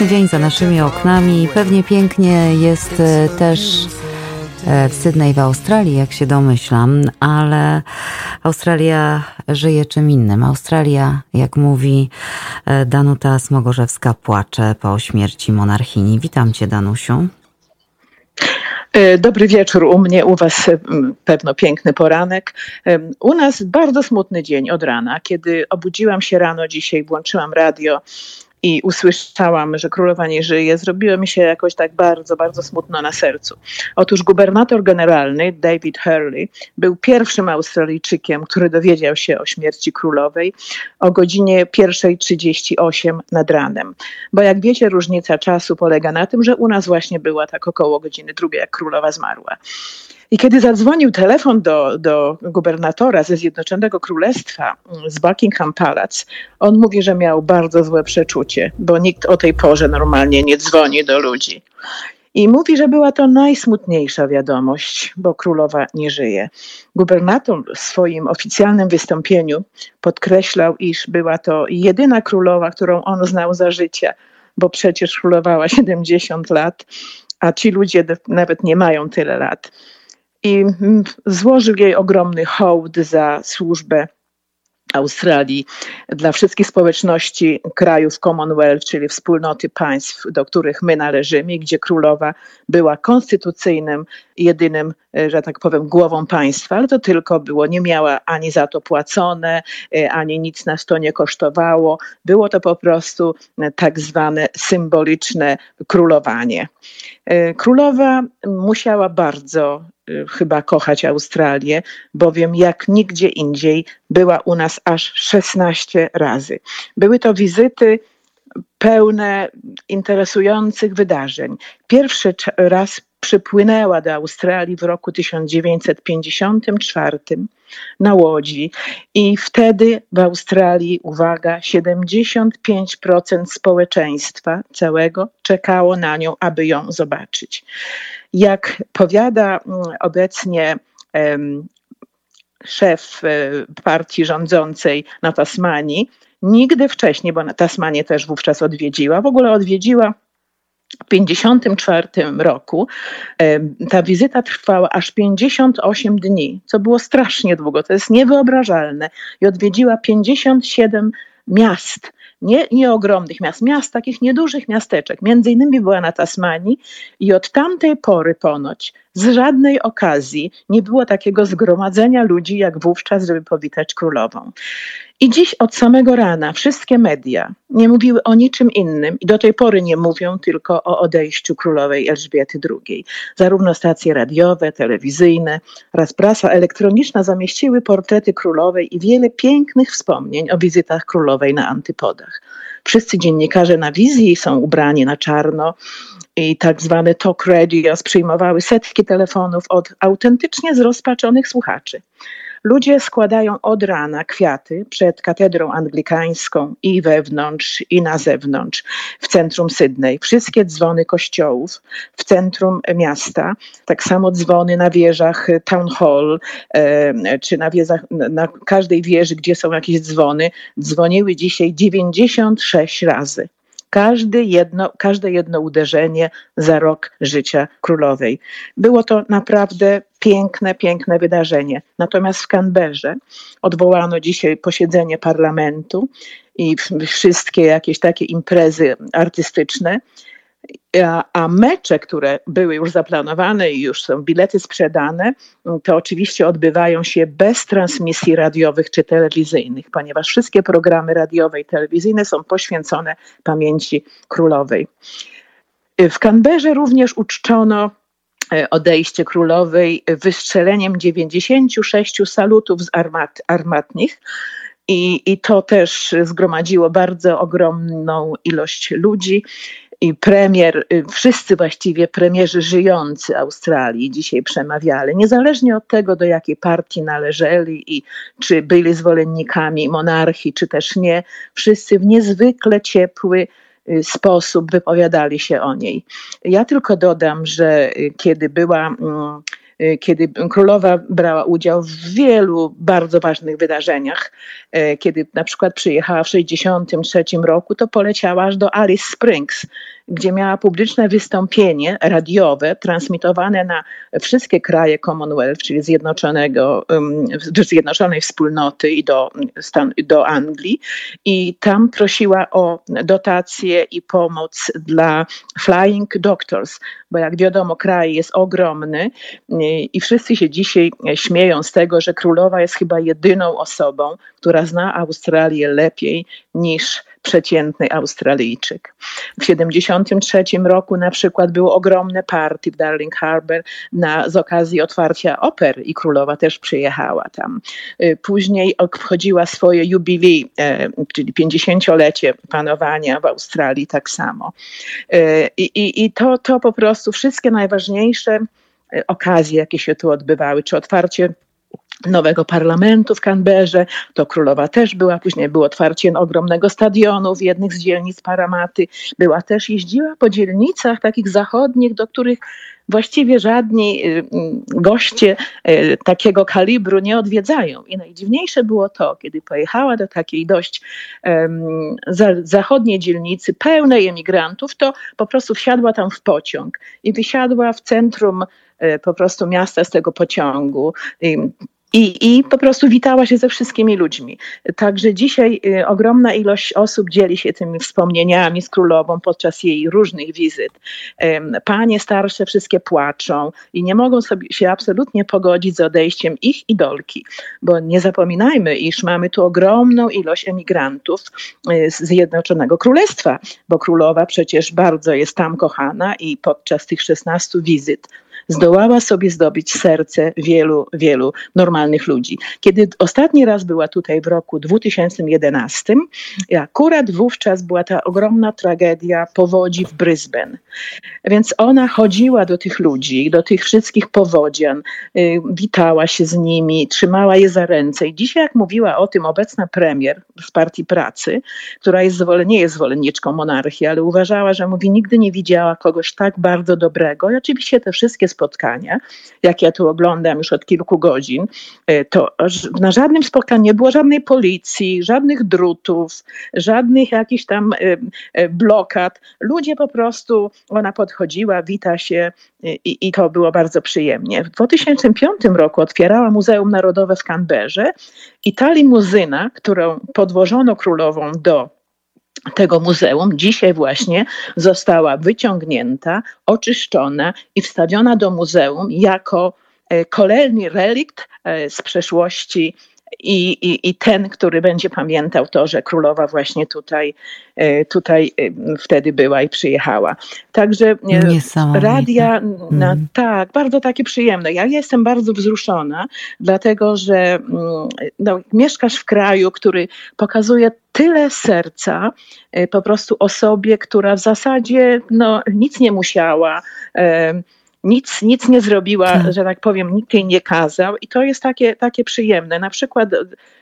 Piękny dzień za naszymi oknami. Pewnie pięknie jest e, też e, w Sydney w Australii, jak się domyślam, ale Australia żyje czym innym. Australia, jak mówi e, Danuta Smogorzewska, płacze po śmierci monarchini. Witam cię, Danusiu. Dobry wieczór u mnie, u Was pewno piękny poranek. U nas bardzo smutny dzień od rana. Kiedy obudziłam się rano dzisiaj, włączyłam radio i usłyszałam, że królowa nie żyje, zrobiło mi się jakoś tak bardzo, bardzo smutno na sercu. Otóż gubernator generalny David Hurley był pierwszym Australijczykiem, który dowiedział się o śmierci królowej o godzinie 1.38 nad ranem. Bo jak wiecie, różnica czasu polega na tym, że u nas właśnie była tak około godziny drugiej, jak królowa zmarła. I kiedy zadzwonił telefon do, do gubernatora ze Zjednoczonego Królestwa z Buckingham Palace, on mówi, że miał bardzo złe przeczucie, bo nikt o tej porze normalnie nie dzwoni do ludzi. I mówi, że była to najsmutniejsza wiadomość, bo królowa nie żyje. Gubernator w swoim oficjalnym wystąpieniu podkreślał, iż była to jedyna królowa, którą on znał za życia, bo przecież królowała 70 lat, a ci ludzie nawet nie mają tyle lat i złożył jej ogromny hołd za służbę Australii dla wszystkich społeczności krajów Commonwealth, czyli wspólnoty państw, do których my należymy, gdzie królowa była konstytucyjnym, jedynym, e, że tak powiem, głową państwa, ale to tylko było, nie miała ani za to płacone, e, ani nic nas to nie kosztowało. Było to po prostu e, tak zwane symboliczne królowanie. Królowa musiała bardzo chyba kochać Australię, bowiem jak nigdzie indziej była u nas aż 16 razy. Były to wizyty pełne interesujących wydarzeń. Pierwszy raz przypłynęła do Australii w roku 1954 na łodzi i wtedy w Australii, uwaga, 75% społeczeństwa całego czekało na nią, aby ją zobaczyć. Jak powiada mm, obecnie szef e, partii rządzącej na Tasmanii, nigdy wcześniej, bo Tasmanię też wówczas odwiedziła, w ogóle odwiedziła 1954 roku ta wizyta trwała aż 58 dni, co było strasznie długo, to jest niewyobrażalne. I odwiedziła 57 miast nie, nie ogromnych miast, miast, takich niedużych miasteczek. Między innymi była na Tasmanii i od tamtej pory ponoć z żadnej okazji nie było takiego zgromadzenia ludzi jak wówczas, żeby powitać królową. I dziś od samego rana wszystkie media nie mówiły o niczym innym i do tej pory nie mówią tylko o odejściu królowej Elżbiety II. Zarówno stacje radiowe, telewizyjne oraz prasa elektroniczna zamieściły portrety królowej i wiele pięknych wspomnień o wizytach królowej na antypodach. Wszyscy dziennikarze na wizji są ubrani na czarno i tak zwane talk radios przyjmowały setki telefonów od autentycznie zrozpaczonych słuchaczy. Ludzie składają od rana kwiaty przed katedrą anglikańską i wewnątrz, i na zewnątrz, w centrum Sydney. Wszystkie dzwony kościołów w centrum miasta, tak samo dzwony na wieżach Town Hall, e, czy na, wieżach, na każdej wieży, gdzie są jakieś dzwony, dzwoniły dzisiaj 96 razy. Każdy jedno, każde jedno uderzenie za rok życia królowej. Było to naprawdę piękne, piękne wydarzenie. Natomiast w Canberrze odwołano dzisiaj posiedzenie parlamentu i wszystkie jakieś takie imprezy artystyczne. A, mecze, które były już zaplanowane i już są bilety sprzedane, to oczywiście odbywają się bez transmisji radiowych czy telewizyjnych, ponieważ wszystkie programy radiowe i telewizyjne są poświęcone pamięci królowej. W Canberrze również uczczono e, odejście królowej wystrzeleniem 96 salutów z armat, armatnich. I, I to też zgromadziło bardzo ogromną ilość ludzi i premier, y, wszyscy właściwie premierzy żyjący Australii dzisiaj przemawiali, niezależnie od tego, do jakiej partii należeli i czy byli zwolennikami monarchii, czy też nie, wszyscy w niezwykle ciepły y, sposób wypowiadali się o niej. Ja tylko dodam, że y, kiedy była mm, kiedy królowa brała udział w wielu bardzo ważnych wydarzeniach. E, kiedy na przykład przyjechała w 1963 roku, to poleciała aż do Alice Springs, gdzie miała publiczne wystąpienie radiowe, transmitowane na wszystkie kraje Commonwealth, czyli Zjednoczonego, Zjednoczonej Wspólnoty i do, do Anglii. I tam prosiła o dotacje i pomoc dla Flying Doctors, bo jak wiadomo, kraj jest ogromny i wszyscy się dzisiaj śmieją z tego, że królowa jest chyba jedyną osobą, która zna Australię lepiej niż przeciętny Australijczyk. W 1973 roku na przykład było ogromne party w Darling Harbour na, z okazji otwarcia oper i królowa też przyjechała tam. Y, później obchodziła swoje jubilei, e, czyli 50-lecie panowania w Australii tak samo. E, I, i, i to, to po prostu wszystkie najważniejsze e, okazje, jakie się tu odbywały, czy otwarcie nowego parlamentu w Canberrze, to królowa też była, później było otwarcie ogromnego stadionu w jednych z dzielnic Paramaty, była też, jeździła po dzielnicach takich zachodnich, do których właściwie żadni y, mm, goście y, takiego kalibru nie odwiedzają. I najdziwniejsze było to, kiedy pojechała do takiej dość um, zachodniej dzielnicy, pełnej emigrantów, to po prostu wsiadła tam w pociąg i wysiadła w centrum y, po prostu miasta z tego pociągu. I po prostu witała się ze wszystkimi ludźmi. Także dzisiaj y, ogromna ilość osób dzieli się tymi wspomnieniami z królową podczas jej różnych wizyt. Panie starsze wszystkie płaczą i nie mogą sobie się absolutnie pogodzić z odejściem ich idolki, bo nie zapominajmy, iż mamy tu ogromną ilość emigrantów y, z Zjednoczonego Królestwa, bo królowa przecież bardzo jest tam kochana i podczas tych 16 wizyt zdołała sobie zdobyć serce wielu, wielu normalnych ludzi. Kiedy ostatni raz była tutaj w roku 2011, akurat wówczas była ta ogromna tragedia powodzi w Brisbane. Więc ona chodziła do tych ludzi, do tych wszystkich powodzian, y, witała się z nimi, trzymała je za ręce. I dzisiaj, jak mówiła o tym obecna premier z Partii Pracy, która jest nie jest zwolenniczką monarchii, ale uważała, że mówi, nigdy nie widziała kogoś tak bardzo dobrego. I oczywiście te wszystkie spotkania, jak ja tu oglądam już od kilku godzin, e, to na żadnym spotkaniu nie było żadnej policji, żadnych drutów, żadnych jakichś tam e, e, blokad. Ludzie po prostu, ona podchodziła, wita się i, i to było bardzo przyjemnie. W 2005 roku otwierała Muzeum Narodowe w Canberrze i ta limuzyna, którą podwożono królową do tego muzeum dzisiaj właśnie została wyciągnięta, oczyszczona i wstawiona do muzeum jako e, kolejny relikt e, z przeszłości i, i, i ten, który będzie pamiętał to, że królowa właśnie tutaj, e, tutaj wtedy była i przyjechała. Także radia, na, mm. tak, bardzo takie przyjemne. Ja jestem bardzo wzruszona, dlatego że mm, no, mieszkasz w kraju, który pokazuje tyle serca e, po prostu osobie, która w zasadzie no, nic nie musiała. Nic, nic nie zrobiła, tak. że tak powiem, nikt jej nie kazał i to jest takie, takie przyjemne. Na przykład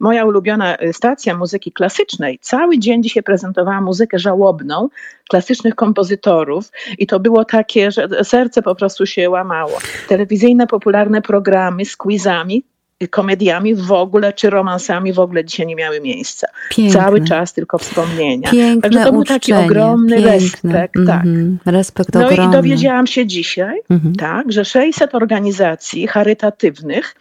moja ulubiona stacja muzyki klasycznej cały dzień dzisiaj prezentowała muzykę żałobną klasycznych kompozytorów i to było takie, że serce po prostu się łamało. Telewizyjne popularne programy z quizami, komediami w ogóle, czy romansami w ogóle dzisiaj nie miały miejsca. Piękne. Cały czas tylko wspomnienia. Piękne Także to był taki ogromny Piękne. respekt. Mm -hmm. tak. Mhm. Respekt no ogromny. i dowiedziałam się dzisiaj, mm -hmm. tak, że 600 organizacji charytatywnych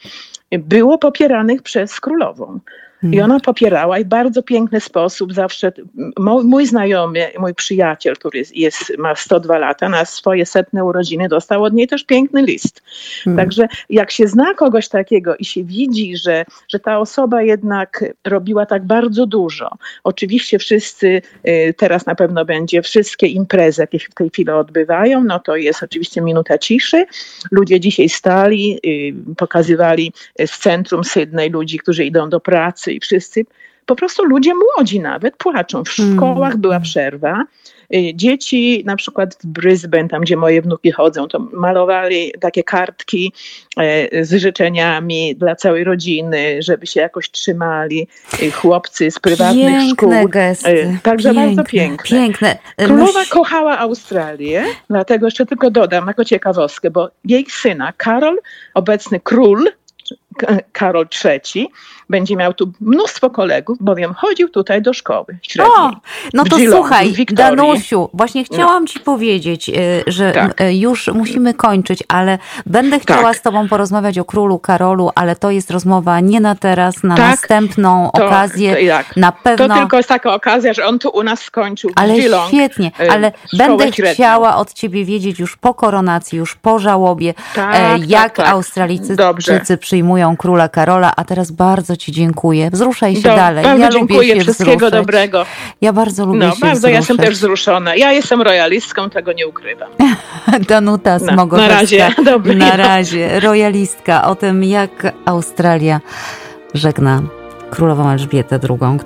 było popieranych przez królową. I ona popierała i w bardzo piękny sposób zawsze, mój, mój znajomy, mój przyjaciel, który jest, jest, ma 102 lata, na swoje setne urodziny dostał od niej też piękny list. Hmm. Także jak się zna kogoś takiego i się widzi, że, że ta osoba jednak robiła tak bardzo dużo. Oczywiście wszyscy, y, teraz na pewno będzie wszystkie imprezy, jakie się w tej chwili odbywają, no to jest oczywiście minuta ciszy. Ludzie dzisiaj stali, y, pokazywali w centrum Sydney ludzi, którzy idą do pracy i wszyscy po prostu ludzie młodzi nawet płaczą. W Mm. szkołach była przerwa. Y, Dzieci na przykład w Brisbane, tam gdzie moje wnuki chodzą, to malowali takie kartki e, z życzeniami dla całej rodziny, żeby się jakoś trzymali. Y, Chłopcy z prywatnych Piękne szkół. gesty. E, Także bardzo piękne. Piękne. E, Królowa musi- kochała Australię, dlatego jeszcze tylko dodam jako ciekawostkę, bo jej syna Karol, obecny król, Karol III, będzie miał tu mnóstwo kolegów, bowiem chodził tutaj do szkoły średniej. O, no to Geelongu, słuchaj. Danusiu, właśnie chciałam ci powiedzieć, y, że Tak. y, już musimy kończyć, ale będę chciała Tak. z tobą porozmawiać o królu Karolu, ale to jest rozmowa nie na teraz, na Tak. następną To- okazję. to tak. Na To pewno. tylko jest taka okazja, że on tu u nas skończył Ale Geelong, świetnie, y, ale będę średnią. chciała od ciebie wiedzieć już po koronacji, już po żałobie, Tak, e, tak, jak tak. Australijczycy Dobrze. przyjmują króla Karola, a teraz bardzo ci dziękuję. Wzruszaj się Do- dalej. Bardzo ja dziękuję, lubię wszystkiego wzruszać. dobrego. Ja bardzo lubię No, się bardzo, ja jestem wzruszać. też wzruszona. Ja jestem royalistką, tego nie ukrywam. Danuta No, Smogorzewska. na razie. Dobrej Na razie. Royalistka o tym, jak Australia żegna królową Elżbietę II,